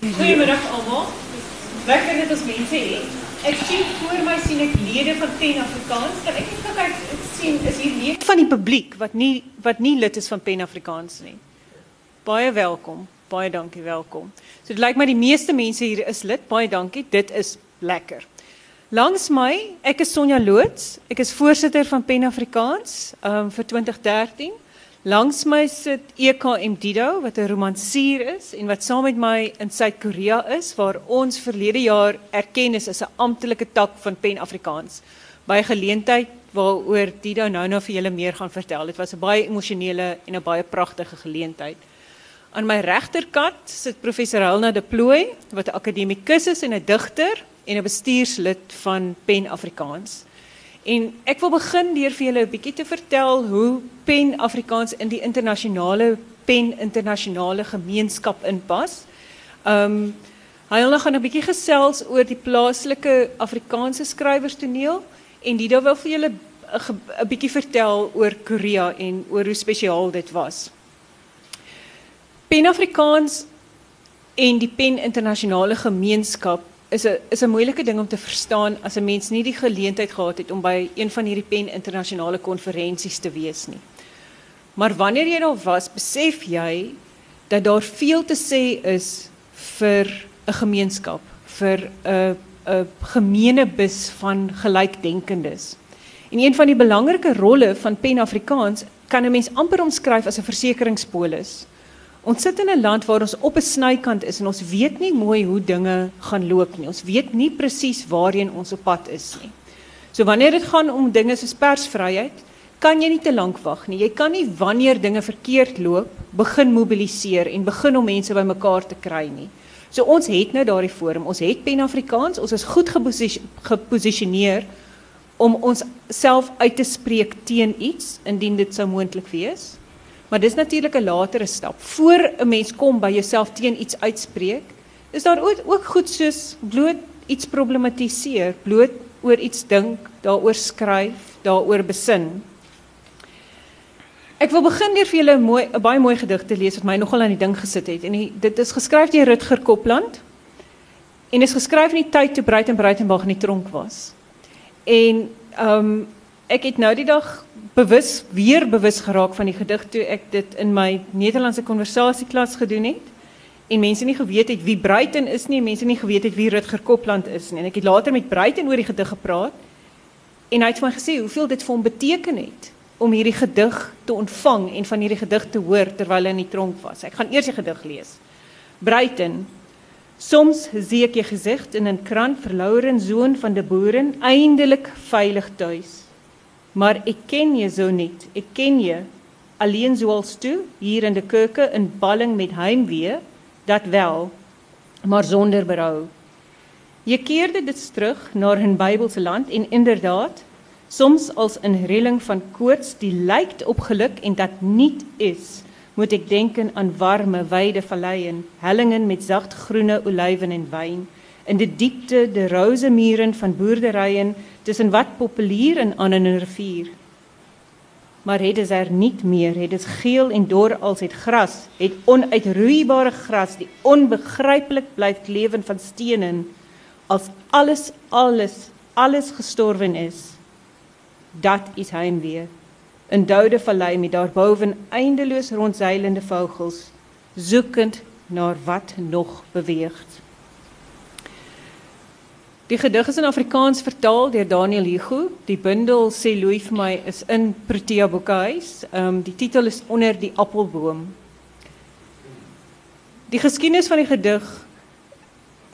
Goedemiddag allemaal. Lekker dat ons mense het. Ek sien voor my sien ek lede van Pen Afrikaans. Kan ek net kyk sien is hier lede van die publiek wat nie wat nie lid is van Pen Afrikaans nie. Baie welkom. Baie dankie, welkom. So dit lyk my die meeste mense hier is lid. Baie dankie. Dit is lekker. Langs my, ek is Sonja Loots. Ek is voorsitter van Pen Afrikaans um, vir 2013. Langs my sit EKM Dido wat 'n romansier is en wat saam met my in Suid-Korea is waar ons verlede jaar erken is as 'n amptelike tak van Pen Afrikaans. By geleentheid waaroor Dido nou nou vir julle meer gaan vertel. Dit was 'n baie emosionele en 'n baie pragtige geleentheid. Aan my regterkant sit professor Helena de Plooy wat 'n akademikus is en 'n digter en 'n bestuurslid van Pen Afrikaans. En ek wil begin deur vir julle 'n bietjie te vertel hoe Pen Afrikaans in die internasionale Pen internasionale gemeenskap inpas. Um hy wil gaan 'n bietjie gesels oor die plaaslike Afrikaanse skrywerstoneel en dit wil vir julle 'n bietjie vertel oor Korea en oor hoe spesiaal dit was. Pen Afrikaans en die Pen internasionale gemeenskap is 'n is 'n moeilike ding om te verstaan as 'n mens nie die geleentheid gehad het om by een van hierdie pen internasionale konferensies te wees nie. Maar wanneer jy daar was, besef jy dat daar veel te sê is vir 'n gemeenskap, vir 'n 'n gemeenebus van gelykdenkendes. En een van die belangrike rolle van Pen Afrikaans kan 'n mens amper omskryf as 'n versekeringspolis. Ons sit in 'n land waar ons op 'n snykant is en ons weet nie mooi hoe dinge gaan loop nie. Ons weet nie presies waarheen ons op pad is nie. So wanneer dit gaan om dinge soos persvryheid, kan jy nie te lank wag nie. Jy kan nie wanneer dinge verkeerd loop, begin mobiliseer en begin om mense bymekaar te kry nie. So ons het nou daardie forum. Ons het Pen Afrikaans. Ons is goed geposisioneer om ons self uit te spreek teen iets indien dit sou moontlik wees. Maar dis natuurlik 'n latere stap. Voor 'n mens kom by jouself teen iets uitspreek, is daar ook ook goed soos bloot iets problematiseer, bloot oor iets dink, daaroor skryf, daaroor besin. Ek wil begin deur vir julle 'n mooi 'n baie mooi gedig te lees wat my nogal aan die ding gesit het. En die, dit is geskryf deur Rutger Kopland. En is geskryf in die tyd toe Breiten Breitenberg in die tronk was. En ehm um, ek het nou die dag bewus weer bewus geraak van die gedig toe ek dit in my Nederlandse konversasieklas gedoen het en mense nie geweet het wie Bruiten is nie, mense nie geweet het wie Rutger Kopland is nie. En ek het later met Bruiten oor die gedig gepraat en hy het vir my gesê hoeveel dit vir hom beteken het om hierdie gedig te ontvang en van hierdie gedig te hoor terwyl hy in die tronk was. Ek gaan eers die gedig lees. Bruiten Soms zie ek je gezicht in een krant verloren zoon van de boeren eindelijk veilig thuis. Maar ik ken je zo niet. Ik ken je alleen zoals toe, hier in de keuken, een balling met heimwee, dat wel, maar zonder berouw. Je keerde dus terug naar hun Bijbelse land en inderdaad, soms als een rilling van koorts die lijkt op geluk en dat niet is, moet ik denken aan warme, wijde valleien, hellingen met zacht groene olijven en wijn, in de diepte de roze mieren van boerderijen tussen wat populier en aan 'n rivier. Maar het is er niet meer, het is geel en dor als het gras, het onuitroeibare gras die onbegryplik blyf leven van stenen, als alles alles alles gestorven is. Dat is heimwee. 'n Dode vallei met daarboven eindeloos rondzeilende vogels, zoekend naar wat nog beweegt. Die gedig is in Afrikaans vertaal deur Daniel Hugo. Die bundel sê Louis vir my is in Protea Boekhuis. Ehm um, die titel is Onder die appelboom. Die geskiedenis van die gedig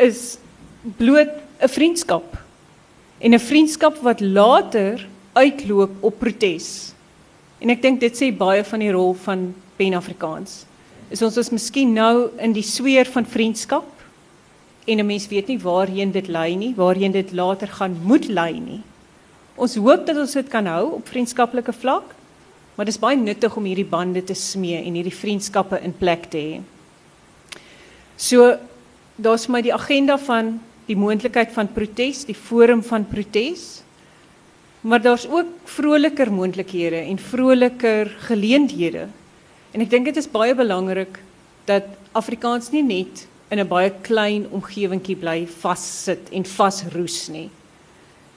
is bloot 'n vriendskap. En 'n vriendskap wat later uitloop op protes. En ek dink dit sê baie van die rol van Pen Afrikaans. Is ons is miskien nou in die sweer van vriendskap en 'n mens weet nie waarheen dit lei nie, waarheen dit later gaan moet lei nie. Ons hoop dat ons dit kan hou op vriendskaplike vlak, maar dit is baie nuttig om hierdie bande te smee en hierdie vriendskappe in plek te hê. So daar's my die agenda van die moontlikheid van protes, die forum van protes. Maar daar's ook vroliker moontlikhede en vroliker geleenthede. En ek dink dit is baie belangrik dat Afrikaans nie net in 'n baie klein omgewingkie bly vassit en vasroes nie.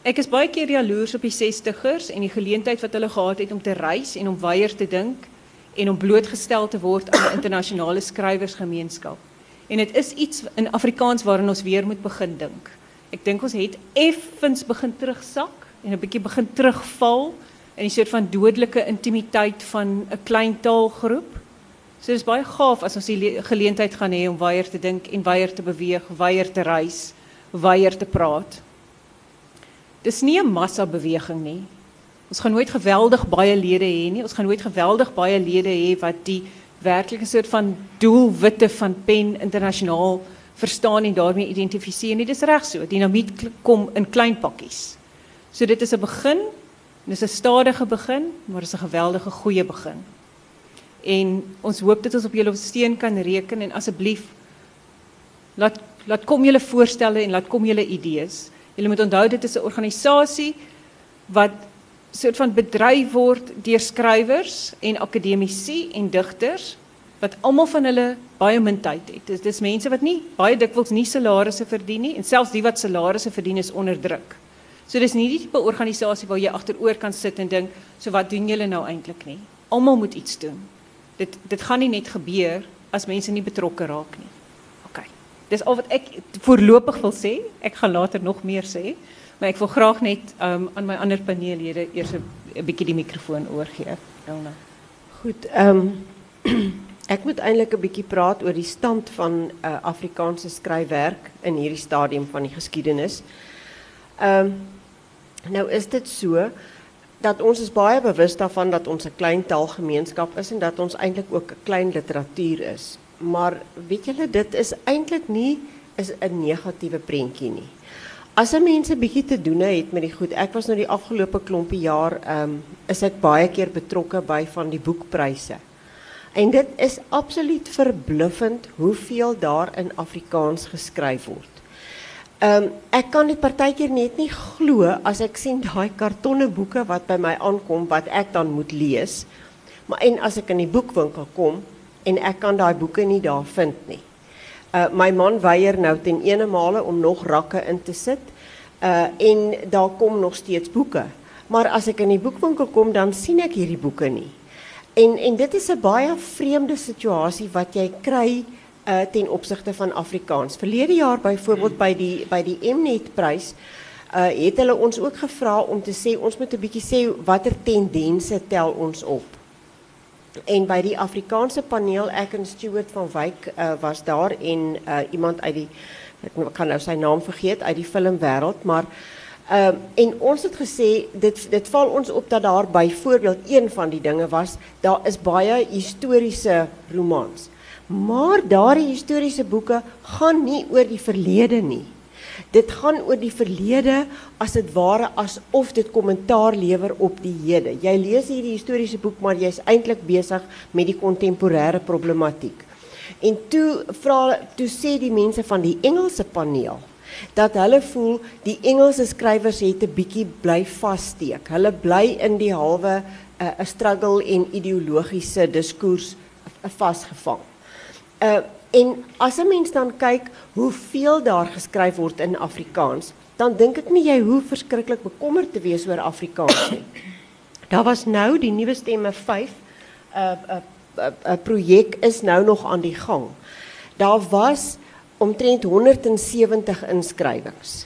Ek is baie keer jaloers op die 60ers en die geleentheid wat hulle gehad het om te reis en om weier te dink en om blootgestel te word aan 'n internasionale skrywersgemeenskap. En dit is iets in Afrikaans waarin ons weer moet begin dink. Ek dink ons het effens begin terugsak en 'n bietjie begin terugval in die soort van dodelike intimiteit van 'n klein taalgroep. So dis baie gaaf as ons die geleentheid gaan hê om weier te dink en weier te beweeg, weier te reis, weier te praat. Dis nie 'n massa beweging nie. Ons gaan nooit geweldig baie lede hê nie. Ons gaan nooit geweldig baie lede hê wat die werklike soort van doelwitte van pen internasionaal verstaan en daarmee identifiseer nie. Dis reg so. Dinamiet kom in klein pakkies. So dit is 'n begin. Dis 'n stadige begin, maar dis 'n geweldige goeie begin. En ons hoop dat ons op julle steun kan reken en asseblief laat laat kom julle voorstelle en laat kom julle idees. Julle moet onthou dit is 'n organisasie wat soort van bedryf word deur skrywers en akademici en digters wat almal van hulle baie min tyd het. Dis dis mense wat nie baie dikwels nie salarisse verdien nie en selfs die wat salarisse verdien is onder druk. So dis nie die tipe organisasie waar jy agteroor kan sit en dink, so wat doen julle nou eintlik nie? Almal moet iets doen. Dit dit gaan nie net gebeur as mense nie betrokke raak nie. Al wat ek voorlopig wil sê. Ek gaan later nog meer sê, maar ek wil graag net um, aan my ander paneellede eers 'n bietjie die mikrofoon oorgee. Goed, ehm ek moet eintlik 'n bietjie praat oor die stand van uh, Afrikaanse skryfwerk in hierdie stadium van die geskiedenis. Ehm nou is dit so dat ons is baie bewus daarvan dat ons 'n klein taalgemeenskap is en dat ons eintlik ook 'n klein literatuur is maar weet julle dit is eintlik nie is 'n negatiewe prentjie nie. As 'n bietjie te doen het met die goed. Ek was nou die afgelope klompie jaar ehm um, is ek baie keer betrokke by van die boekpryse. En dit is absoluut verbluffend hoeveel daar in Afrikaans geskryf word. Ehm um, ek kan dit partykeer net nie glo as ek sien daai kartonne boeke wat by my aankom wat ek dan moet lees. Maar en as ek in die boekwinkel kom, en ek kan daai boeke nie daar vind nie. Uh my man weier nou ten ene male om nog rakke in te sit. Uh en daar kom nog steeds boeke. Maar as ek in die boekwinkel kom dan sien ek hierdie boeke nie. En en dit is 'n baie vreemde situasie wat jy kry uh ten opsigte van Afrikaans. Verlede jaar byvoorbeeld by die by die Mnet prys uh het hulle ons ook gevra om te sê ons moet 'n bietjie sê watter tendense tel ons op. En bij die Afrikaanse paneel, ek en Stuart van Wyk uh, was daar en uh, iemand uit die ek kan nou sy naam vergeet uit die filmwêreld, maar uh, en ons het gesê dit dit val ons op dat daar byvoorbeeld een van die dinge was, daar is baie historiese romans. Maar daardie historiese boeke gaan nie oor die verlede nie. Dit gaan oor die verlede as dit ware asof dit kommentaar lewer op die hede. Jy lees hierdie historiese boek maar jy's eintlik besig met die kontemporêre problematiek. En toe vra toe sê die mense van die Engelse paneel dat hulle voel die Engelse skrywers het 'n bietjie bly vassteek. Hulle bly in die halwe eh, 'n uh, struggle en ideologiese diskurs vasgevang. Uh En as 'n mens dan kyk hoeveel daar geskryf word in Afrikaans, dan dink ek nie jy hoef verskriklik bekommerd te wees oor Afrikaans nie. Daar was nou die nuwe stemme 5 'n 'n 'n projek is nou nog aan die gang. Daar was omtrent 170 inskrywings.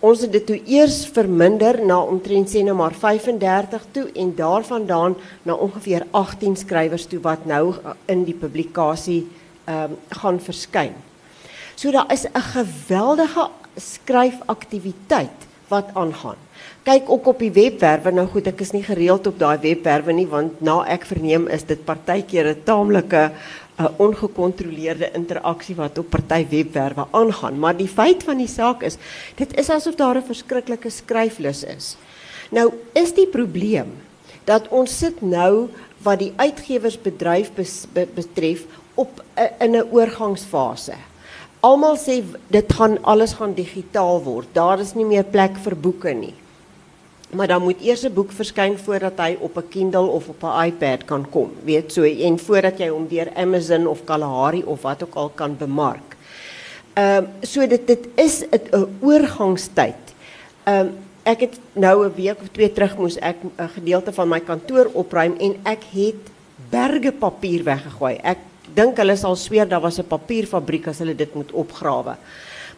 Ons het dit toe eers verminder na omtrent sê nou maar 35 toe en daarvandaan na ongeveer 18 skrywers toe wat nou in die publikasie ehm um, gaan verskyn. So daar is 'n geweldige skryfaktiwiteit wat aangaan. Kyk ook op die webwerwe. Nou goed, ek is nie gereeld op daai webwerwe nie want na ek verneem is dit partykeer 'n taamlike 'n uh, ongekontroleerde interaksie wat op party webwerwe aangaan, maar die feit van die saak is, dit is asof daar 'n verskriklike skryflus is. Nou is die probleem dat ons sit nou wat die uitgewersbedryf betref op in 'n oorgangsfase. Almal sê dit gaan alles gaan digitaal word. Daar is nie meer plek vir boeke nie. Maar dan moet eers 'n boek verskyn voordat hy op 'n Kindle of op 'n iPad kan kom, weet so en voordat jy hom deur Amazon of Kalahari of wat ook al kan bemark. Ehm um, so dit dit is 'n oorgangstyd. Ehm um, ek het nou 'n week of twee terug moes ek 'n gedeelte van my kantoor opruim en ek het berge papier weggegooi. Ek dink hulle sal sweer daar was 'n papierfabriek as hulle dit moet opgrawe.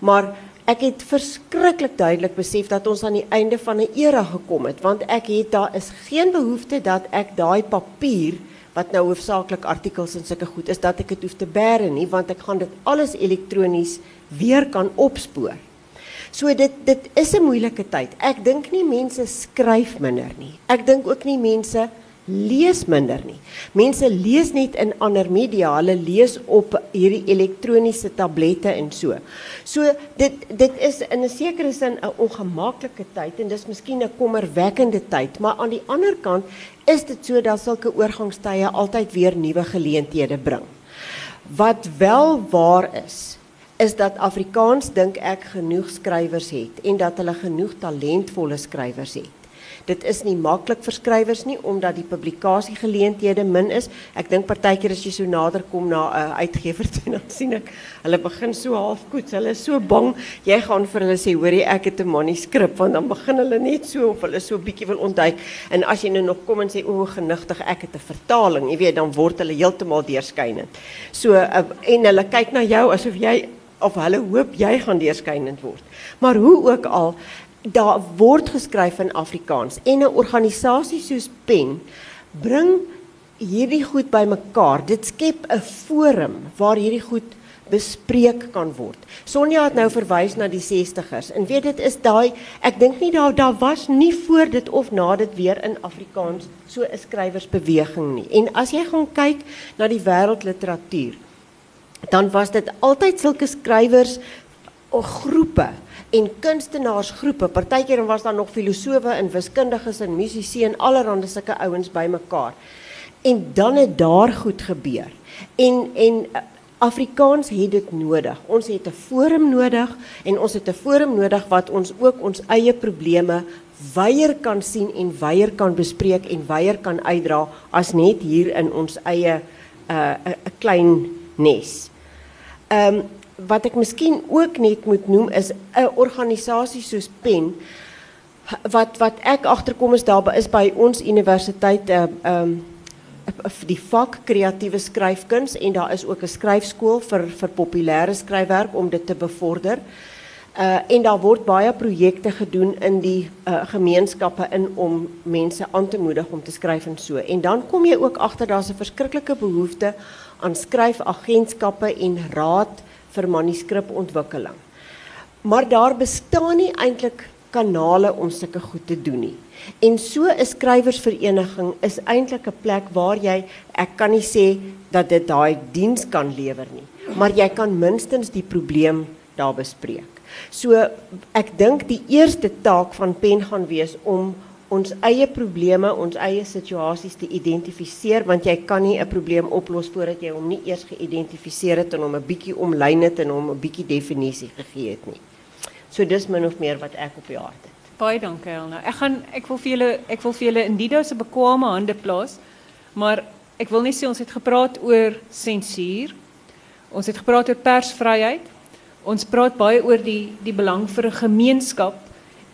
Maar ek het verskriklik duidelik besef dat ons aan die einde van 'n era gekom het want ek het daar is geen behoefte dat ek daai papier wat nou hoofsaaklik artikels en sulke goed is dat ek dit hoef te bære nie want ek gaan dit alles elektronies weer kan opspoor. So dit dit is 'n moeilike tyd. Ek dink nie mense skryf minder nie. Ek dink ook nie mense lees minder nie. Mense lees net in ander media, hulle lees op hierdie elektroniese tablette en so. So dit dit is in 'n sekere sin 'n ongemaklike tyd en dis miskien 'n kommerwekkende tyd, maar aan die ander kant is dit so dat sulke oorgangstye altyd weer nuwe geleenthede bring. Wat wel waar is, is dat Afrikaans dink ek genoeg skrywers het en dat hulle genoeg talentvolle skrywers het. Dit is nie maklik vir skrywers nie omdat die publikasiegeleenthede min is. Ek dink partykeer as jy so nader kom na 'n uh, uitgewer toe dan sien ek hulle begin so halfkoets. Hulle is so bang jy gaan vir hulle sê hoorie ek het 'n manuskrip want dan begin hulle net so of hulle so bietjie wil ontduik en as jy nou nog kom en sê o genigtig ek het 'n vertaling, jy weet dan word hulle heeltemal deurskynend. So uh, en hulle kyk na jou asof jy of hulle hoop jy gaan deurskynend word. Maar hoe ook al, daar word geskryf in Afrikaans en 'n organisasie soos Pen bring hierdie goed bymekaar. Dit skep 'n forum waar hierdie goed bespreek kan word. Sonja het nou verwys na die 60ers en weet dit is daai ek dink nie daar daar was nie voor dit of na dit weer in Afrikaans so 'n skrywersbeweging nie. En as jy gaan kyk na die wêreldliteratuur dan was dit altyd sulke skrywers of groepe en kunstenaarsgroepe. Partykeer was daar nog filosowe en wiskundiges en musisië en allerlei sulke ouens bymekaar. En dan het daar goed gebeur. En en eh, Afrikaans het dit nodig. Ons het 'n forum nodig en ons het 'n forum nodig wat ons ook ons eie probleme weier kan sien en weier kan bespreek en weier kan uitdra as net hier in ons eie 'n uh, 'n klein nes. Ehm um, wat ek miskien ook net moet noem is 'n organisasie soos Pen wat wat ek agterkom is daar is by ons universiteit 'n uh, ehm um, die vak kreatiewe skryfkuns en daar is ook 'n skryfskool vir vir populêre skryfwerk om dit te bevorder. Uh en daar word baie projekte gedoen in die uh, gemeenskappe in om mense aan te moedig om te skryf en so. En dan kom jy ook agter daar's 'n verskriklike behoefte aan skryfagentskappe en raad vir manuskripontwikkeling. Maar daar bestaan nie eintlik kanale om sulke goed te doen nie. En so 'n skrywersvereniging is eintlik 'n plek waar jy ek kan nie sê dat dit daai diens kan lewer nie, maar jy kan minstens die probleem daar bespreek. So ek dink die eerste taak van pen gaan wees om ons eie probleme, ons eie situasies te identifiseer want jy kan nie 'n probleem oplos voordat jy hom nie eers geïdentifiseer het en hom 'n bietjie omlyn het en hom 'n bietjie definisie gegee het nie. So dis min of meer wat ek op die hart het. Baie dankie Elna. Ek gaan ek wil vir julle ek wil vir julle in Dido se bekwame hande plaas. Maar ek wil net sê ons het gepraat oor sensuur. Ons het gepraat oor persvryheid. Ons praat baie oor die die belang vir 'n gemeenskap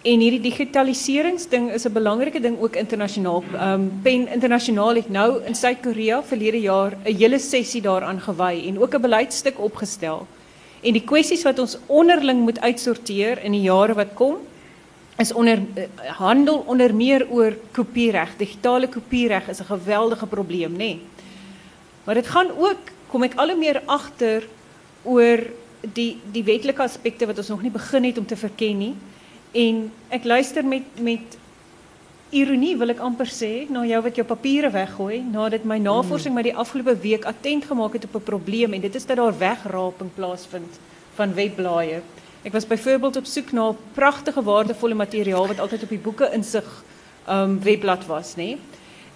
En hierdie digitaliseringsding is 'n belangrike ding ook internasionaal. Ehm um, Pen internasionaal het nou in Suid-Korea verlede jaar 'n hele sessie daaraan gewy en ook 'n beleidstuk opgestel. En die kwessies wat ons onderling moet uitsorteer in die jare wat kom is onder uh, handel onder meer oor kopiereg. Digitale kopiereg is 'n geweldige probleem. Nee. Maar dit gaan ook kom ek al hoe meer agter oor die die wetlike aspekte wat ons nog nie begin het om te verken nie. En ek luister met met ironie wil ek amper sê na jou wat jou papiere weggooi nadat my navorsing my die afgelope week attent gemaak het op 'n probleem en dit is dat daar wegraping plaasvind van webblaaie. Ek was byvoorbeeld op soek na pragtige waardevolle materiaal wat altyd op die boeke insig um webblad was, nê?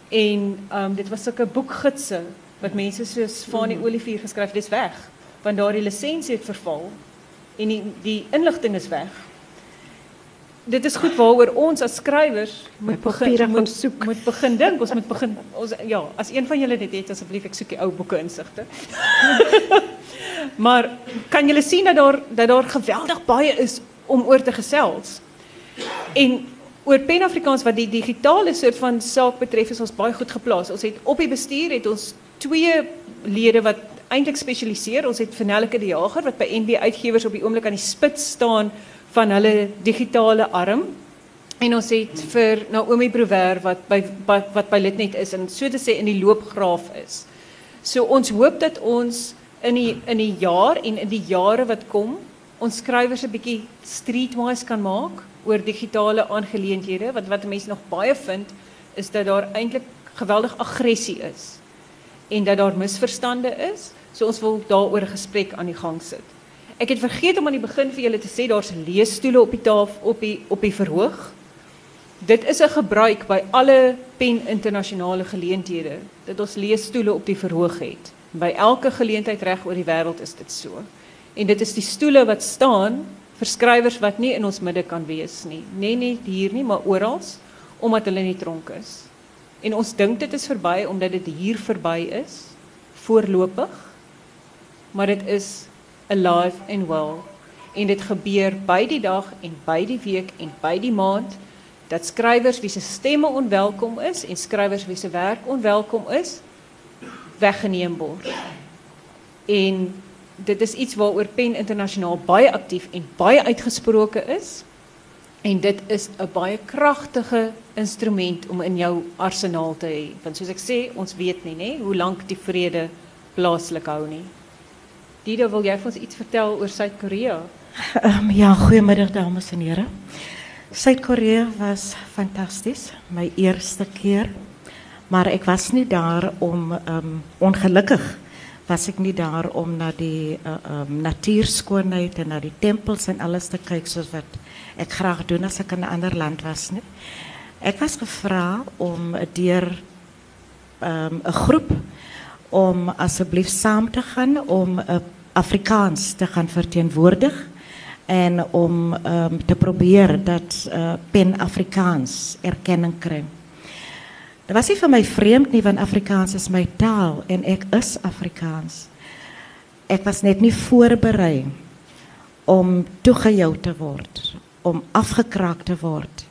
En um dit was sulke boekgidse wat mense soos Fanie mm. Olivier geskryf het, dis weg want daardie lisensie het verval en die die inligting is weg dit is goed waaroor ons as skrywers moet begin moet soek. Moet begin dink. Ons moet begin ons ja, as een van julle dit het asseblief ek soek die ou boeke insigte. Maar kan julle sien dat daar dat daar geweldig baie is om oor te gesels. En oor Pan-Afrikaans wat die digitale soort van saak betref is ons baie goed geplaas. Ons het op die bestuur het ons twee lede wat eintlik spesialiseer. Ons het Vernelke die Jager wat by NB Uitgewers op die oomblik aan die spits staan van hulle digitale arm. En ons het vir Naomi Brouwer wat by wat, wat by Litnet is en so te sê in die loopgraaf is. So ons hoop dat ons in die in die jaar en in die jare wat kom ons skrywers 'n bietjie streetwise kan maak oor digitale aangeleenthede want wat mense nog baie vind is dat daar eintlik geweldig aggressie is en dat daar misverstande is. So ons wil daaroor 'n gesprek aan die gang sit. Ek het vergeet om aan die begin vir julle te sê daar's leesstoele op die tafel op die op die verhoog. Dit is 'n gebruik by alle pen internasionale geleenthede dat ons leesstoele op die verhoog het. By elke geleentheid reg oor die wêreld is dit so. En dit is die stoele wat staan vir skrywers wat nie in ons midde kan wees nie. Nee nie hier nie, maar oral omdat hulle nie tronk is. En ons dink dit is verby omdat dit hier verby is voorlopig. Maar dit is alive and well. En dit gebeur by die dag en by die week en by die maand dat skrywers wie se stemme onwelkom is en skrywers wie se werk onwelkom is weggeneem word. En dit is iets waaroor Pen internasionaal baie aktief en baie uitgesproke is. En dit is 'n baie kragtige instrument om in jou arsenaal te hê. Want soos ek sê, ons weet nie, nê, hoe lank die vrede plaaslik hou nie. Dido, wil vir ons iets vertel oor Suid-Korea? Um, ja, goeiemiddag dames en here. Suid-Korea was fantasties, my eerste keer. Maar ek was nie daar om um, ongelukkig was ik niet daar om naar die uh, um, en naar die tempels en alles te kijken zoals wat ik graag doe als ik in een ander land was. Ik was gevraagd om door een groep om alsjeblieft samen te gaan om uh, Afrikaans te gaan vertegenwoordigen en om um, te proberen dat uh, Pan-Afrikaans erkenning krijgt. Dat was nie vir my vreemd nie want Afrikaans is my taal en ek is Afrikaans. Ek was net nie voorberei om toegehou te word, om afgekraak te word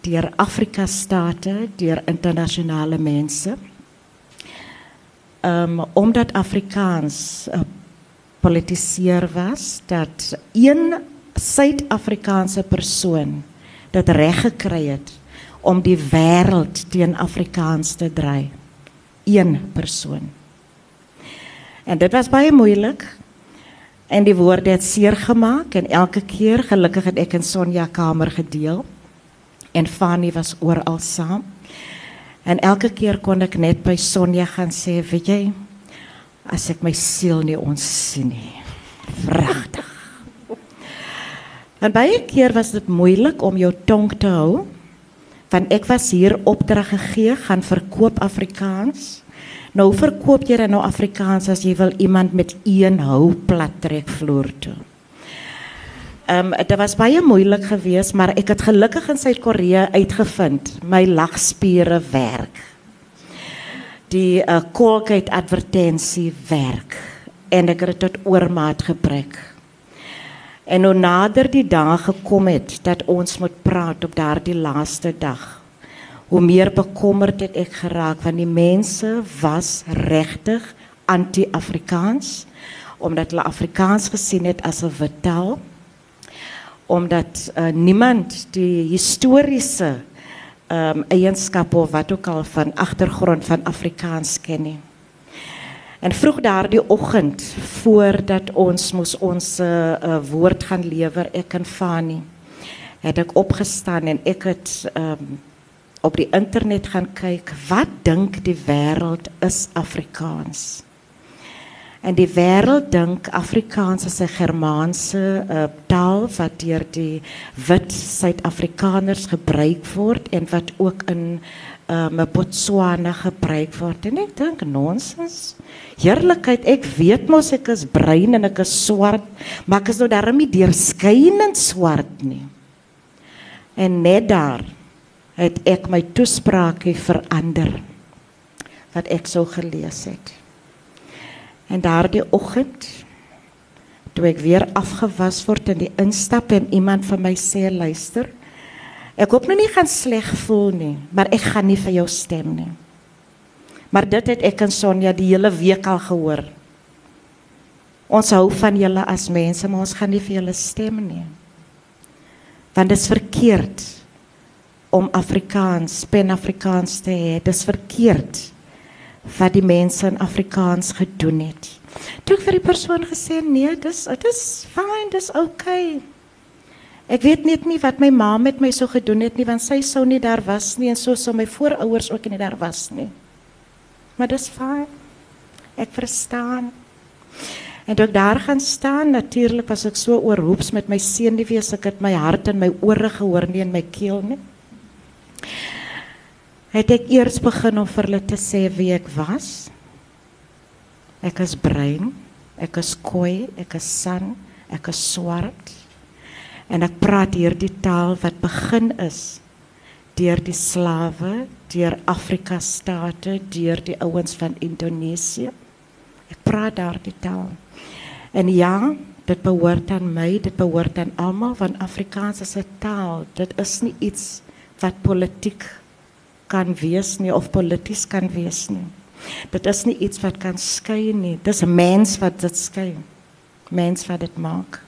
deur Afrika state, deur internasionale mense. Um omdat Afrikaans uh, politiseer was dat een Suid-Afrikaanse persoon dit reg gekry het om die wêreld teen Afrikaans te draai. Een persoon. En dit was baie moeilik. En die woorde het seer gemaak en elke keer gelukkig het ek in Sonja kamer gedeel. En Fanny was oral saam. En elke keer kon ek net by Sonja gaan sê, weet jy, as ek my siel nie ons sien nie. Vragtig. En baie keer was dit moeilik om jou tong te hou van ek was hier opdrag gegee gaan verkoop Afrikaans. Nou verkoop jy dan nou Afrikaans as jy wil iemand met een hou plat trek vloer toe. Ehm um, dit was baie moeilik geweest, maar ek het gelukkig in Suid-Korea uitgevind my lagspiere werk. Die uh, kolkheid advertensie werk en ek het dit oormaat gebruik. En hoe nader die dag gekom het dat ons moet praat op daardie laaste dag. Hoe meer bekommerd het ek geraak want die mense was regtig anti-Afrikaans omdat hulle Afrikaans gesien het as 'n wit taal. Omdat uh, niemand die historiese ehm um, eienskappe of wat ook al van agtergrond van Afrikaans ken nie. En vroeg daardie oggend voordat ons moes ons uh, uh, woord gaan lewer ek en Fani het ek opgestaan en ek het um, op die internet gaan kyk wat dink die wêreld is Afrikaans. En die wêreld dink Afrikaans is 'n Germaanse uh, taal wat deur die wit Suid-Afrikaners gebruik word en wat ook in um, Botswana gebruik word. En ek dink nonsens. Heerlikheid, ek weet mos ek is bruin en ek is swart, maar ek is nou darem nie deurskynend swart nie. En net daar het ek my toespraakie verander wat ek sou gelees het. En daardie oggend Toe ek weer afgewas word in die instap en iemand van my sê luister. Ek hoop nou nie gaan sleg voel nie, maar ek gaan nie vir jou stem nie. Maar dit het ek en Sonja die hele week al gehoor. Ons hou van julle as mense, maar ons gaan nie vir julle stem nie. Want dit is verkeerd om Afrikaans, Pan-Afrikaans te hê. Dit is verkeerd wat die mense in Afrikaans gedoen het. Toe ek vir die persoon gesê nee, dis dit is fyn, dis okay. Ek weet net nie wat my ma met my so gedoen het nie want sy sou nie daar was nie en so sou my voorouers ook nie daar was nie. Maar dis fyn. Ek verstaan. En toe ek daar gaan staan, natuurlik was ek so oorhoeps met my senuwees, ek het my hart in my ore gehoor nie in my keel nie. Het ek eers begin om vir hulle te sê wie ek was? Ek is bruin, ek is kooi, ek is san, ek is swart. En ek praat hierdie taal wat begin is deur die slawe, deur Afrika state, deur die ouens van Indonesië. Ek praat daardie taal. En ja, dit behoort aan my, dit behoort aan almal van Afrikaans as 'n taal. Dit is nie iets wat politiek kan wees nie of polities kan wees nie. Dit is nie iets wat kan skei nie. Dis 'n mens wat dit skei. Mens wat dit maak.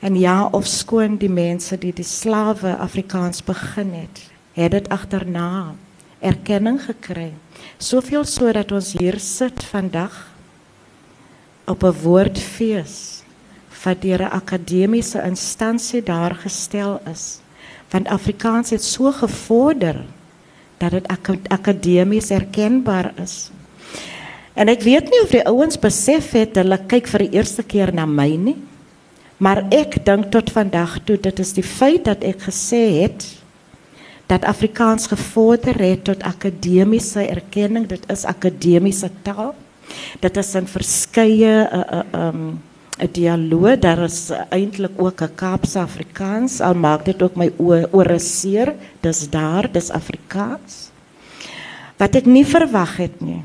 En ja, of skoon die mense die die slawe Afrikaans begin het, het dit agterna erkenning gekry. Soveel sodat ons hier sit vandag op 'n woordfees wat deur 'n akademiese instansie daar gestel is. Want Afrikaans het so gevorder dat dit ak akademies erkenbaar is. En ek weet nie of die ouens besef het hulle kyk vir die eerste keer na my nie. Maar ek dink tot vandag toe dit is die feit dat ek gesê het dat Afrikaans gevorder het tot akademiese erkenning, dit is akademiese taal. Dit is in verskeie 'n uh, uh, um 'n dialoog, daar is eintlik ook 'n Kaapse Afrikaans, al maak dit ook my ore seer, dis daar, dis Afrikaans. Wat ek nie verwag het nie,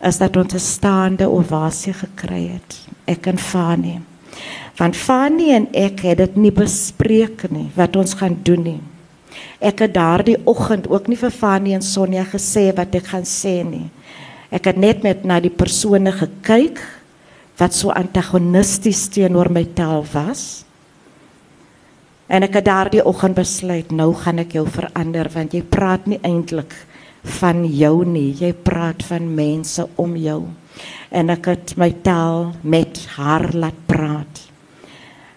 is dat ons 'n staande ovasie gekry het. Ek en Fanie. Want Fanie en ek het dit nie bespreek nie wat ons gaan doen nie. Ek het daardie oggend ook nie vir Fanie en Sonja gesê wat ek gaan sê nie. Ek het net met na die persone gekyk wat so antagonisties teenoor my taal was. En ek het daardie oggend besluit, nou gaan ek jou verander want jy praat nie eintlik van jou nie, jy praat van mense om jou. En ek het my taal met haar laat praat.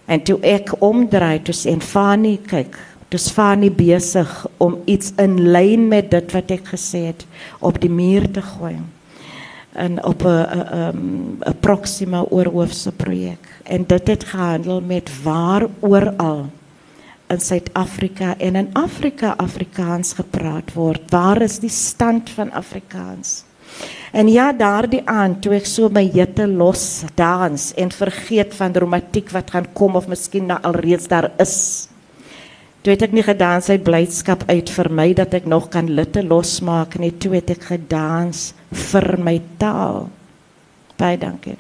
En toe ek omdraai, toe sien Fanie kyk, dis Fanie besig om iets in lyn met dit wat ek gesê het op die muur te gooi en op 'n 'n 'n Proxima oorhoofse projek. En dit het gehandel met waar oral in Suid-Afrika en in Afrika Afrikaans gepraat word. Waar is die stand van Afrikaans? En ja, daardie aand toe ek so my jette los dans en vergeet van dramatiek wat gaan kom of miskien nou alreeds daar is. Toe het ek nie gedans uit blydskap uit vir my dat ek nog kan litte losmaak nie. Toe het ek gedans vir my taal. Baie dankie.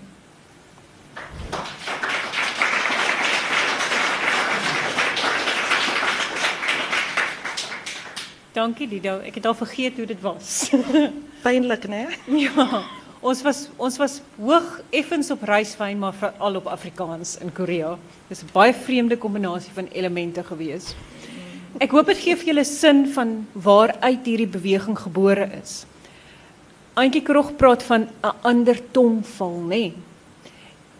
Dankie Lido. Ek het al vergeet hoe dit was. Pynlik, né? ja. Ons was ons was hoog effens op reiswyn maar veral op Afrikaans in Korea. Dis 'n baie vreemde kombinasie van elemente gewees. Ek hoop dit gee vir julle sin van waaruit hierdie beweging gebore is. Antjie Krog praat van 'n ander tongval, nê? Nee.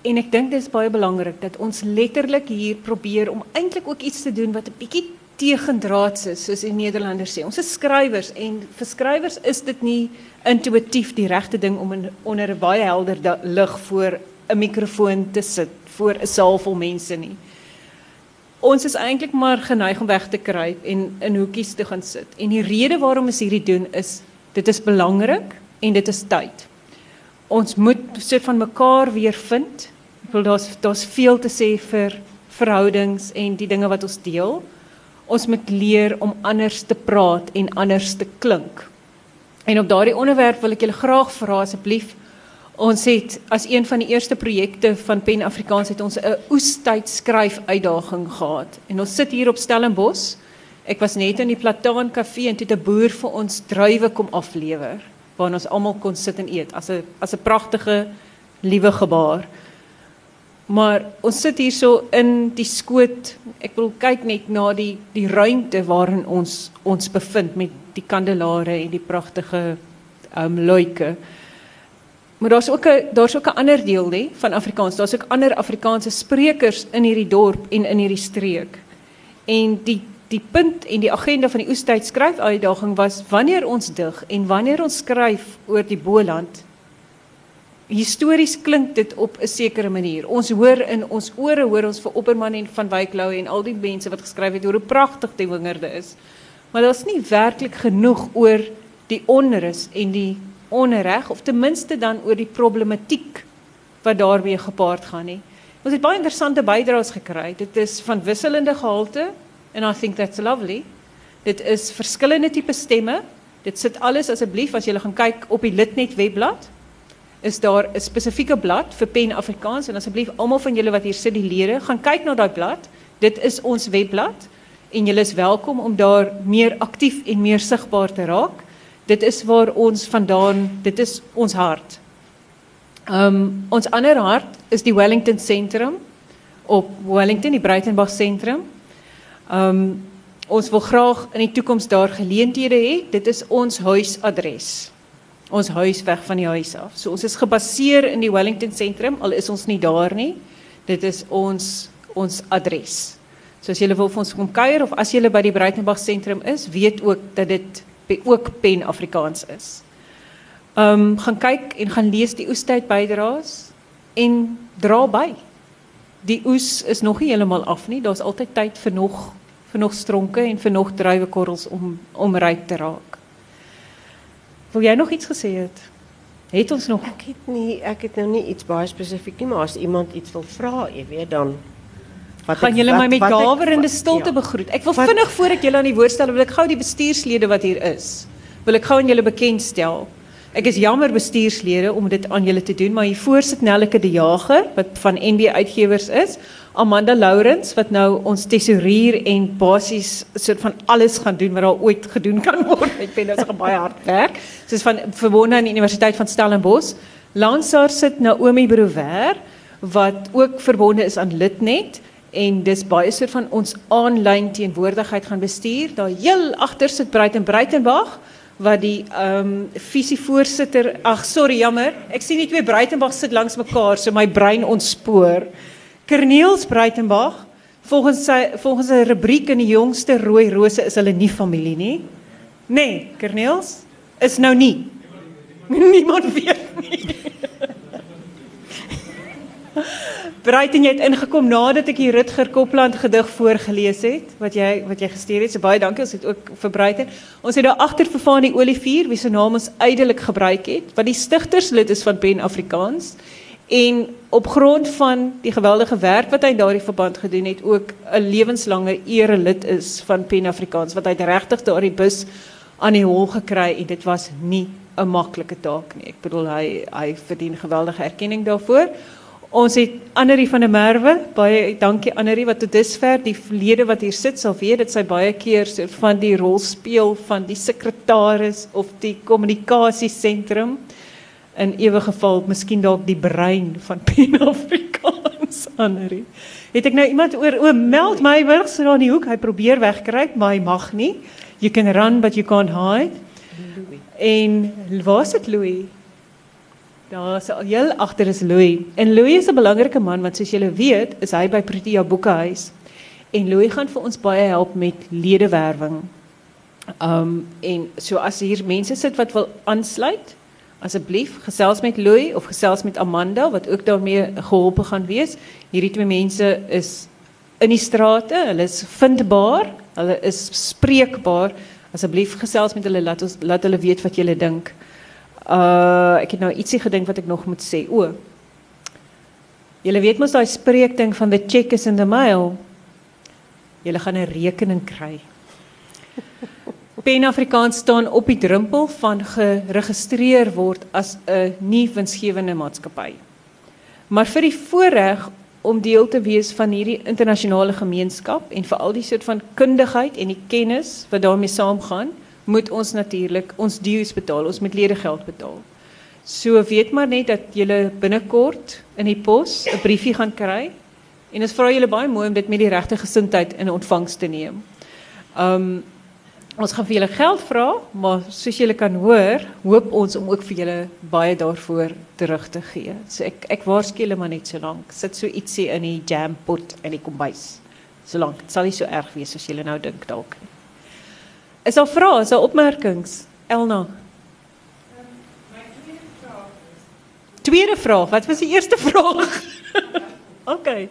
En ek dink dit is baie belangrik dat ons letterlik hier probeer om eintlik ook iets te doen wat 'n bietjie tegendraads is, soos die Nederlanders sê. Ons is skrywers en vir skrywers is dit nie intuïtief die regte ding om in, onder 'n baie helder lig voor 'n mikrofoon te sit voor 'n saal vol mense nie. Ons is eintlik maar geneig om weg te kruip en in hoekies te gaan sit. En die rede waarom ons hierdie doen is dit is belangrik en dit is tyd. Ons moet soort van mekaar weer vind. Ek wil daar's daar's veel te sê vir verhoudings en die dinge wat ons deel. Ons moet leer om anders te praat en anders te klink. En op daardie onderwerp wil ek julle graag vra asseblief Ons het as een van die eerste projekte van Pen Afrikaans het ons 'n oestyd skryf uitdaging gehad. En ons sit hier op Stellenbosch. Ek was net in die Plataan Kafee en toe het 'n boer vir ons druiwe kom aflewer waar ons almal kon sit en eet as 'n as 'n pragtige liewe gebaar. Maar ons sit hier so in die skoot. Ek wil kyk net na die die ruimte waarin ons ons bevind met die kandelare en die pragtige um, luike. Maar daar's ook 'n daar's ook 'n ander deel nê van Afrikaans. Daar's ook ander Afrikaanse sprekers in hierdie dorp en in hierdie streek. En die die punt en die agenda van die oestyd skryfuitdaging was wanneer ons dig en wanneer ons skryf oor die Boland histories klink dit op 'n sekere manier. Ons hoor in ons ore hoor ons vir Opperman en van Wyk Lou en al die mense wat geskryf het hoe pragtig die wingerde is. Maar daar's nie werklik genoeg oor die onrus en die onreg of ten minste dan oor die problematiek wat daarmee gepaard gaan nie. Ons het baie interessante bydraes gekry. Dit is van wisselende gehalte and I think that's lovely. Dit is verskillende tipe stemme. Dit sit alles asseblief as jy gaan kyk op die Litnet webblad is daar 'n spesifieke blad vir Pen Afrikaans en asseblief almal van julle wat hier sit die lede gaan kyk na daai blad. Dit is ons webblad en julle is welkom om daar meer aktief en meer sigbaar te raak dit is waar ons vandaan, dit is ons hart. Um ons ander hart is die Wellington Sentrum op Wellington, die Breitenberg Sentrum. Um ons wil graag in die toekoms daar geleenthede hê. Dit is ons huisadres. Ons huis weg van die huis af. So ons is gebaseer in die Wellington Sentrum al is ons nie daar nie. Dit is ons ons adres. So as jy wil vir ons kom kuier of as jy by die Breitenberg Sentrum is, weet ook dat dit ook pen Afrikaans is. Ehm um, gaan kyk en gaan lees die oestyd bydraes en dra by. Die oes is nog nie heeltemal af nie. Daar's altyd tyd vir nog vir nog stronke en vir nog druiwekorrels om om ryk te raak. Wil jy nog iets het? Het ons nog Ek het nie ek het nou nie iets baie spesifiek nie, maar as iemand iets wil vra, jy weet dan Wat gaan jullie mij met daverende stilte ja. begroet? Ik wil wat, vinnig voor ik jullie aan die woord stel, wil ik gou die bestuurslede wat hier is. Wil ik gou aan jullie bekendstel. Ek is jammer bestuurslede om dit aan julle te doen, maar hier voor sit Nelleke de Jager wat van NB Uitgewers is, Amanda Lourens wat nou ons tesourier en basies soort van alles gaan doen wat daar ooit gedoen kan word. Ek vind dit is baie hard werk. Sy is van verbonde aan die Universiteit van Stellenbosch. Lansar sit Naomi Brouwer wat ook verbonde is aan Litnet en dis baie soort van ons aanlyn teenwoordigheid gaan bestuur. Daar heel agter sit Breiten Breitenberg wat die ehm um, visievoorsitter. Ag sorry, jammer. Ek sien nie twee Breitenberg sit langs mekaar, so my brein ontspoor. Kerniels Breitenberg, volgens sy volgens 'n rubriek in die jongste rooi rose is hulle nie familie nie. Nee, Kerniels is nou nie. Niemand weet nie. Breiten, jy het ingekom nadat ek die Rutger Kopland gedig voorgeles het wat jy wat jy gestuur het. So baie dankie. Ons het ook vir Breiten. Ons het daar agter vir Fanie Olivier wie se naam ons uitelik gebruik het wat die stigterslid is van Pen Afrikaans en op grond van die geweldige werk wat hy daardie verband gedoen het ook 'n lewenslange ere lid is van Pen Afrikaans wat hy regtig daardie bus aan die hol gekry en dit was nie 'n maklike taak nie. Ek bedoel hy hy verdien geweldige erkenning daarvoor. Ons het Annerie van der Merwe, baie dankie Annerie wat tot dusver die lede wat hier sit sal weet dat sy baie keer so van die rol speel van die sekretaris of die kommunikasiesentrum in ewige geval miskien dalk die brein van Pen Afrikaans Annerie. Het ek nou iemand oor o meld my wigs daar in die hoek, hy probeer wegkry, maar hy mag nie. You can run but you can't hide. En waar dit Louis? Daar is heel agter is Louis. En Louis is 'n belangrike man want soos julle weet, is hy by Protea Boekehuis. En Louis gaan vir ons baie help met ledewerwing. Um en so as hier mense sit wat wil aansluit, asseblief gesels met Louis of gesels met Amanda wat ook daarmee geholpe gaan wees. Hierdie twee mense is in die strate, hulle is vindbaar, hulle is spreekbaar. Asseblief gesels met hulle laat ons laat hulle wat julle dink. Uh het nou ietsie gedink wat ek nog moet sê. O. Julle weet mos daai van the check is in the mail. Julle gaan 'n rekening kry. Pan-Afrikaans staan op die drempel van geregistreer word as 'n nie winsgewende maatskappy. Maar vir die voorreg om deel te wees van hierdie internasionale gemeenskap en vir al die soort van kundigheid en die kennis wat daarmee saamgaan, moet ons natuurlik ons dues betaal, ons moet ledegeld betaal. So weet maar net dat julle binnekort in die pos 'n briefie gaan kry en ons vra julle baie mooi om dit met die regte gesindheid in ontvangs te neem. Um ons gaan vir julle geld vra, maar soos julle kan hoor, hoop ons om ook vir julle baie daarvoor terug te gee. So ek ek waarsku julle maar net so lank. Sit so ietsie in die jam pot in die kombuis. So lank. Dit sal nie so erg wees as julle nou dink dalk nie. Is daar vrae, is daar opmerkings? Elna. Tweede vraag. Wat was die eerste vraag? okay.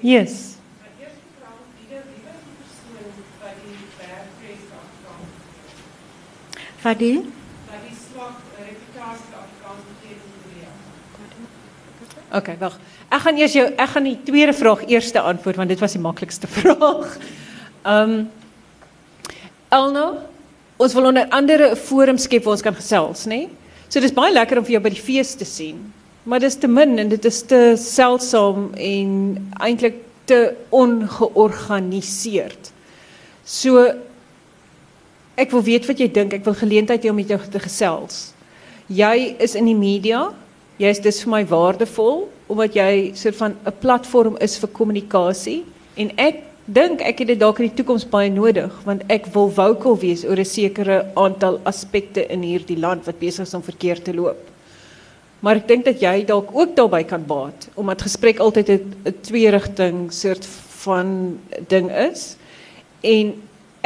Yes. Fadil? Oké, wacht. Ik ga eers jou ek gaan die tweede vraag eers antwoord want dit was die maklikste vraag. Ehm um, Elna, ons wil onder andere 'n forum skep waar ons kan gesels, nê? Nee? So dis baie lekker om vir jou by die fees te sien. Maar dis te min en dit is te seldsaam en eintlik te ongeorganiseerd. So ek wil weet wat jy dink. Ek wil geleentheid hê om met jou te gesels. Jy is in die media. Jy is dus vir my waardevol omdat jy soort van 'n platform is vir kommunikasie en ek dink ek het dit dalk in die toekoms baie nodig want ek wil vocal wees oor 'n sekere aantal aspekte in hierdie land wat besig is om verkeerd te loop. Maar ek dink dat jy dalk ook daarbey kan baat omdat gesprek altyd 'n twee rigting soort van ding is. En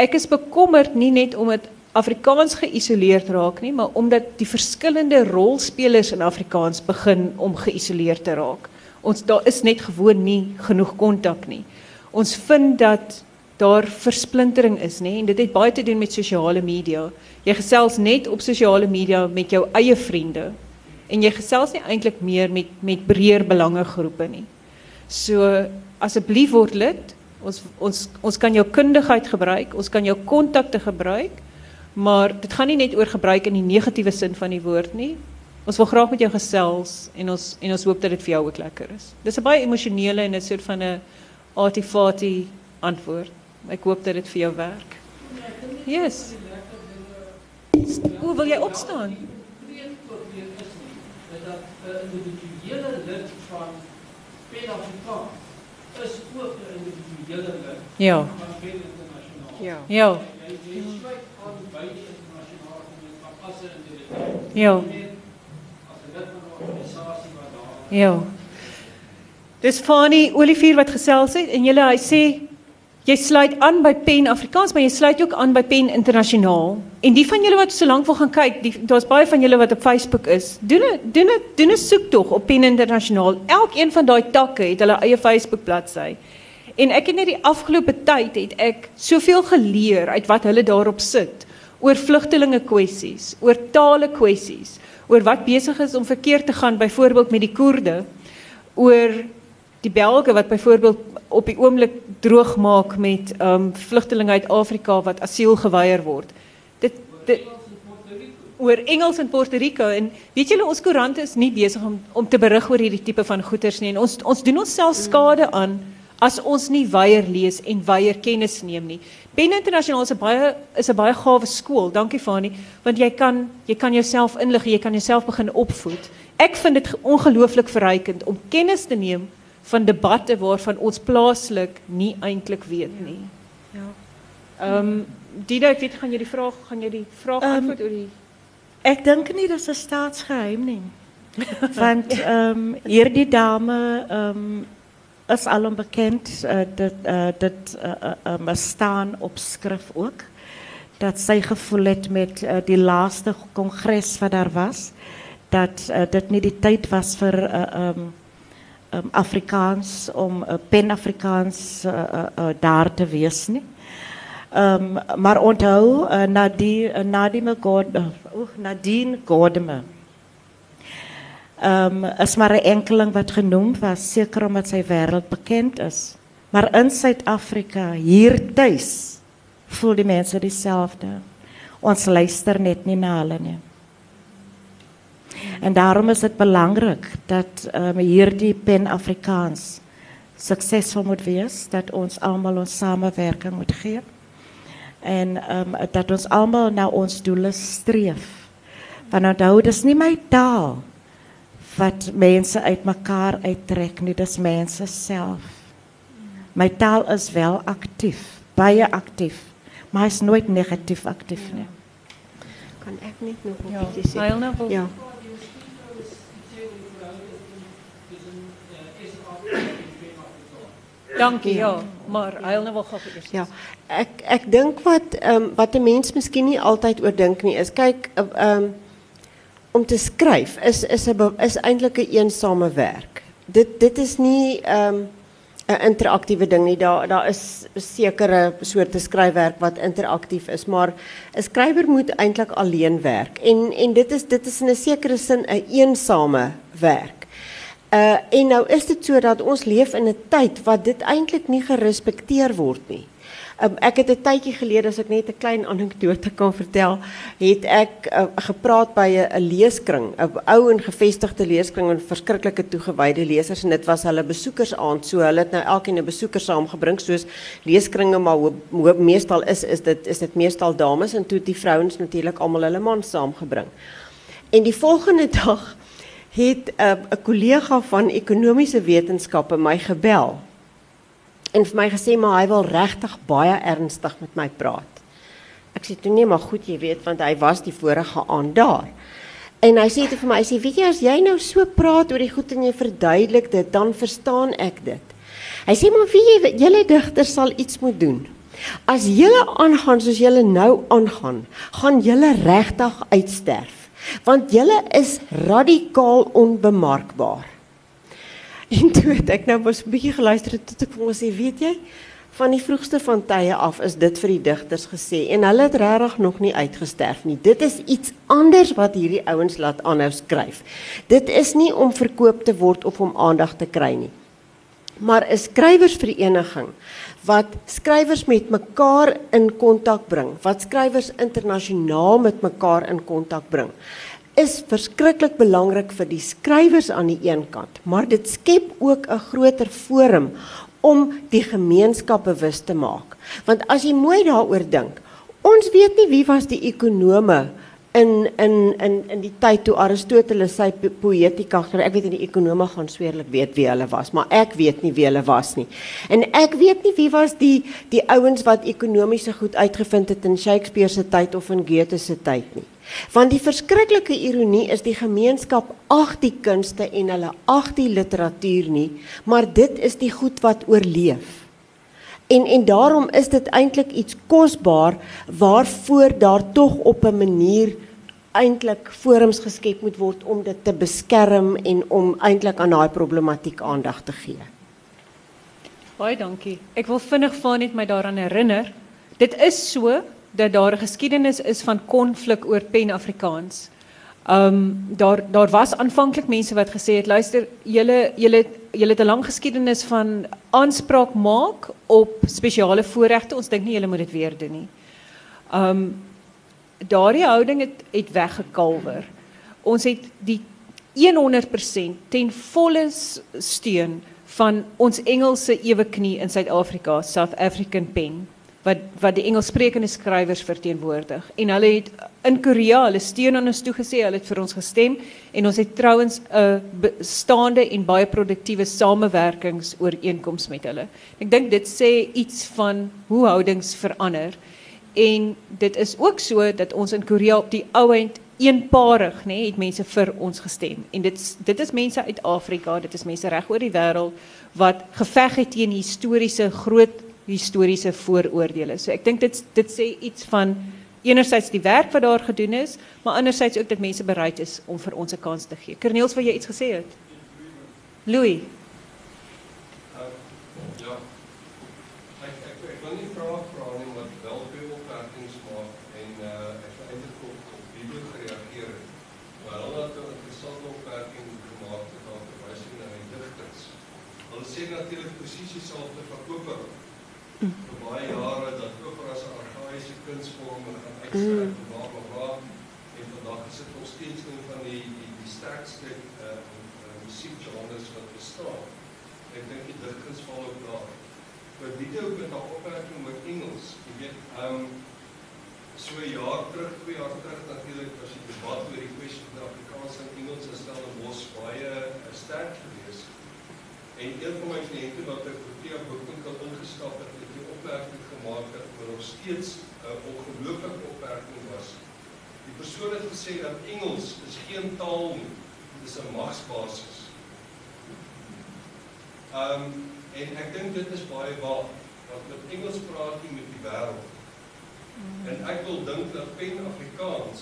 ek is bekommerd nie net omdat Afrikaans geïsoleerd raak nie, maar omdat die verskillende rolspelers in Afrikaans begin om geïsoleerd te raak. Ons daar is net gewoon nie genoeg kontak nie. Ons vind dat daar versplintering is, nê, en dit het baie te doen met sosiale media. Jy gesels net op sosiale media met jou eie vriende en jy gesels nie eintlik meer met met breër belangegroepe nie. So asseblief word lid Ons ons ons kan jou kundigheid gebruik, ons kan jou kontakte gebruik, maar dit gaan nie net oor gebruik in die negatiewe sin van die woord nie. Ons wil graag met jou gesels en ons en ons hoop dat dit vir jou ook lekker is. Dis 'n baie emosionele en 'n soort van 'n artifati antwoord. Ek hoop dat dit vir jou werk. Yes. Hoe wil jy opstaan? dat 'n individuele lid van is ook 'n individuele lid ja. van PEN internasionaal. Ja. Ja. Jy sluit aan by die internasionale gemeenskap as 'n individu. Ja. As 'n lid van 'n organisasie wat daar Ja. Dis Fanny Olivier wat gesels het en julle hy sê jy sluit aan by Pen Afrikaans, maar jy sluit ook aan by Pen Internasionaal. En die van julle wat so lank wil gaan kyk, daar's baie van julle wat op Facebook is. Doen 'n doen 'n doen 'n soek tog op Pen Internasionaal. Elkeen van daai takke het hulle eie Facebook bladsy. En ek het net die afgelope tyd het ek soveel geleer uit wat hulle daarop sit oor vlugtelinge kwessies, oor tale kwessies, oor wat besig is om verkeerd te gaan byvoorbeeld met die Koerde, oor die Belge wat byvoorbeeld op die oomblik droog maak met um vlugtelinge uit Afrika wat asiel geweier word. Dit dit oor Engels in Puerto Rico en weet julle ons koerante is nie besig om om te berig oor hierdie tipe van goeters nie en ons ons doen onsself skade aan as ons nie weier lees en weier kennis neem nie. Pen Internasionaal is 'n baie is 'n baie gawe skool. Dankie Fani, want jy kan jy kan jouself inlig, jy kan jouself begin opvoed. Ek vind dit ongelooflik verrykend om kennis te neem van debatte waarvan ons plaaslik nie eintlik weet nie. Ja. Ehm um, Dida, ek weet gaan jy die vraag gaan jy die vraag Ehm, antwoord oor die Ek dink nie dis 'n staatsgeheim nie. Want ehm um, hierdie dame ehm um, is al onbekend uh, dit uh, dit uh, uh, um, staan op skrif ook dat sy gevoel het met uh, die laaste kongres wat daar was dat uh, dit nie die tyd was vir uh, um, um, Afrikaans om uh, Pan-Afrikaans uh, uh, uh, daar te wees nie. Um, maar onthou, uh, Nadine, Nadine, God, uh, Nadine Godeme um, is maar een enkeling wat genoemd was, zeker omdat zij wereldbekend is. Maar in Zuid-Afrika, hier thuis, voel die mense dieselfde. Ons luister net nie na hulle nie. En daarom is het belangrijk dat um, hierdie pen Afrikaans succesvol moet wees, dat ons allemaal ons samenwerking moet geven. En um, dat ons allemaal naar ons doelen streef. Want onthou, is niet mijn taal wat mensen uit elkaar uittrekken, dit is mensen zelf. Mijn taal is wel actief, baie actief, maar is nooit negatief actief. Nie. Kan ek net nog 'n Ja, bietjie sê? Heilna wil- Ja. Dankie, ja. Maar Heilne wil graag eers. Ja, ek ek dink wat ehm wat 'n mens miskien nie altyd oordink nie is kyk ehm om te skryf is is 'n is eintlik 'n eensame werk. Dit dit is nie ehm 'n interaktiewe ding nie. Daar daar is sekere soorte skryfwerk wat interaktief is, maar 'n skrywer moet eintlik alleen werk. En en dit is dit is in 'n sekere sin 'n een eensame werk. Uh en nou is dit so dat ons leef in 'n tyd wat dit eintlik nie gerespekteer word nie. Um, ek het 'n tydjie gelede as ek net 'n klein anekdote kan vertel, het ek uh, gepraat by 'n leeskring, 'n ou en gevestigde leeskring en verskriklike toegewyde lesers en dit was hulle besoekersaand. So hulle het nou elkeen 'n besoeker saamgebring soos leeskringe maar hoop, meestal is is dit is dit meestal dames en toe die vrouens natuurlik almal hulle mans saamgebring. En die volgende dag het 'n uh, kollega van ekonomiese wetenskappe my gebel en vir my gesê maar hy wil regtig baie ernstig met my praat. Ek sê toe nee, maar goed, jy weet want hy was die vorige aand daar. En hy sê toe vir my, hy sê weet jy as jy nou so praat oor die goed en jy verduidelik dit, dan verstaan ek dit. Hy sê maar wie jy julle digters sal iets moet doen. As julle aangaan soos julle nou aangaan, gaan julle regtig uitsterf want julle is radikaal onbemarkbaar. En toe het ek nou mos 'n bietjie geluister en toe ek vir hom gesê, weet jy, van die vroegste van tye af is dit vir die digters gesê en hulle het regtig nog nie uitgesterf nie. Dit is iets anders wat hierdie ouens laat aanhou skryf. Dit is nie om verkoop te word of om aandag te kry nie. Maar 'n skrywersvereniging wat skrywers met mekaar in kontak bring, wat skrywers internasionaal met mekaar in kontak bring, is verskriklik belangrik vir die skrywers aan die een kant, maar dit skep ook 'n groter forum om die gemeenskap bewus te maak. Want as jy mooi daaroor dink, ons weet nie wie was die ekonome in in in in die tyd toe Aristoteles sy po- poetika geskryf. Ek weet nie die ekonome gaan sweerlik weet wie hulle was, maar ek weet nie wie hulle was nie. En ek weet nie wie was die die ouens wat ekonomiese goed uitgevind het in Shakespeare se tyd of in Goethe se tyd nie. Want die verskriklike ironie is die gemeenskap ag die kunste en hulle ag die literatuur nie, maar dit is die goed wat oorleef. En en daarom is dit eintlik iets kosbaar waarvoor daar tog op 'n manier eintlik forums geskep moet word om dit te beskerm en om eintlik aan daai problematiek aandag te gee. Baie dankie. Ek wil vinnig van net my daaraan herinner. Dit is so dat daar 'n geskiedenis is van konflik oor Pen-Afrikaans. Um daar daar was aanvanklik mense wat gesê het luister julle julle julle het 'n lang geskiedenis van aanspraak maak op spesiale voorregte. Ons dink nie julle moet dit weer doen nie. Um daardie houding het het weggekalwer. Ons het die 100% ten volle steun van ons Engelse ewe knie in Suid-Afrika, South African Pen wat wat die Engelssprekende skrywers verteenwoordig. En hulle het in Korea hulle steun aan ons toegesê, hulle het vir ons gestem en ons het trouens 'n bestaande en baie produktiewe samewerkingsooreenkoms met hulle. Ek dink dit sê iets van hoe houdings verander. En dit is ook so dat ons in Korea op die ou end eenparig nê nee, het mense vir ons gestem. En dit dit is mense uit Afrika, dit is mense reg oor die wêreld wat geveg het teen historiese groot historiese vooroordele. So ek dink dit dit iets van enerzijds die werk wat daar gedoen is, maar anderzijds ook dat mense bereid is om vir ons 'n kans te gee. Corneels, wil jy iets het? Louis. Ja. Ek ek gaan uitsterf en bla bla bla. En vandag is dit nog steeds een van die die, die sterkste uh, uh, musiekgenres wat bestaan. Ek dink die digkuns val ook daar. Maar video met 'n opmerking oor Engels, jy weet, ehm um, so 'n jaar terug, twee jaar terug natuurlik was die debat oor die kwessie van Afrikaans en Engels is stel 'n mos baie sterk geweest. En een van my kliënte wat ek vir Tia Boekwinkel ingestap het, het die opmerking gemaak dat er nog steeds 'n uh, ongelooflike opmerking was. Die persoon het gesê dat Engels is geen taal nie, dit is 'n magsbasis. Ehm um, en ek dink dit is baie waar, want met Engels praat jy met die wêreld. En ek wil dink dat pen Afrikaans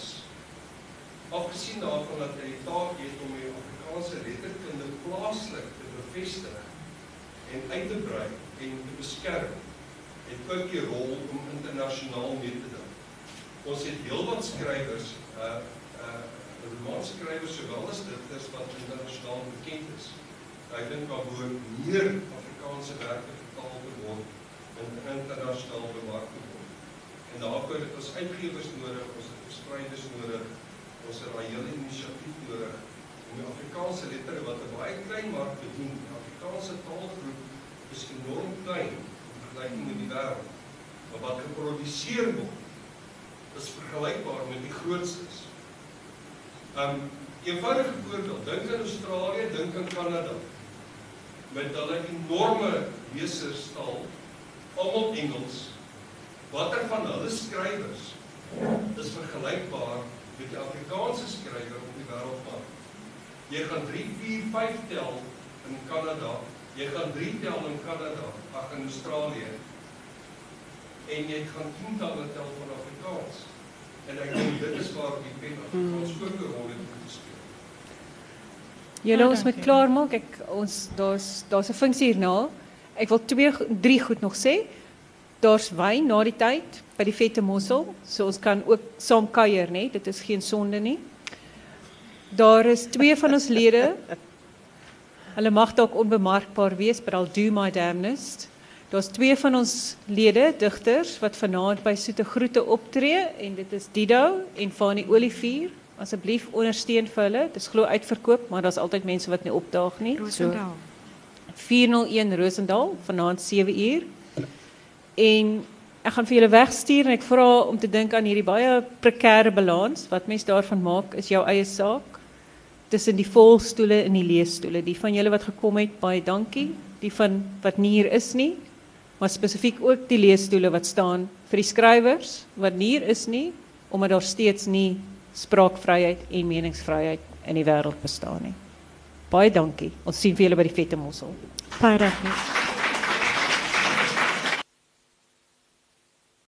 afgesien daarvan dat hy die taak het om die Afrikaanse letterkunde plaaslik te bevestig en uit te brei en te beskerm het ook die rol om internasionaal mee te ding. Ons het heelwat skrywers uh uh Romaanse skrywers sowel as digters wat internasionaal bekend is. Ek dink daar behoort meer Afrikaanse werke vertaal te word en internasionaal bemark te word. En daarvoor het ons uitgewers nodig, ons het verspreiders nodig, ons het daai hele inisiatief nodig om die Afrikaanse lettere wat 'n baie klein mark bedien, die Afrikaanse taalgroep is enorm klein in vergelyking met die wêreld. Maar wat geproduseer word is vergelykbaar met die grootstes. Um eenvoudige voorbeeld, dink aan Australië, dink aan Kanada. Met hulle enorme leserstal, almal Engels. Watter van hulle skrywers is vergelykbaar met die Afrikaanse skrywer op die wêreldmark? Jy gaan 3, 4, 5 tel in Kanada, jy gaan 3 tel in Kanada, ag in Australië. En jy gaan tientalle tel van Afrikaans. En ek dink dit is waar die pen Afrikaans ook 'n rol het moet speel. Julle Ah, ons moet klaarmaak. Ek ons daar's daar's 'n funksie hierna. Ek wil twee drie goed nog sê. Daar's wyn na die tyd by die Vette Mossel, so ons kan ook saam kuier, nê? Dit is geen sonde nie. Daar is twee van ons lede. Hulle mag dalk onbemarkbaar wees, but I'll do my damnedest. Daar's twee van ons lede, digters wat vanaand by Soete Groete optree en dit is Dido en Fanie Olivier. Asseblief ondersteun vir hulle. Dit is glo uitverkoop, maar daar's altyd mense wat nie opdaag nie. Roosendaal. 401 Rosendal vanaand 7 uur. En ek gaan vir julle wegstuur en ek vra om te dink aan hierdie baie prekêre balans. Wat mens daarvan maak is jou eie saak. Tussen die volstoele en die leesstoele. Die van julle wat gekom het, baie dankie. Die van wat nie hier is nie, maar spesifiek ook die leesstoele wat staan vir die skrywers wat nie hier is nie, omdat daar steeds nie spraakvryheid en meningsvryheid in die wêreld bestaan nie. Baie dankie. Ons sien vir julle by die Vette Mossel. Baie.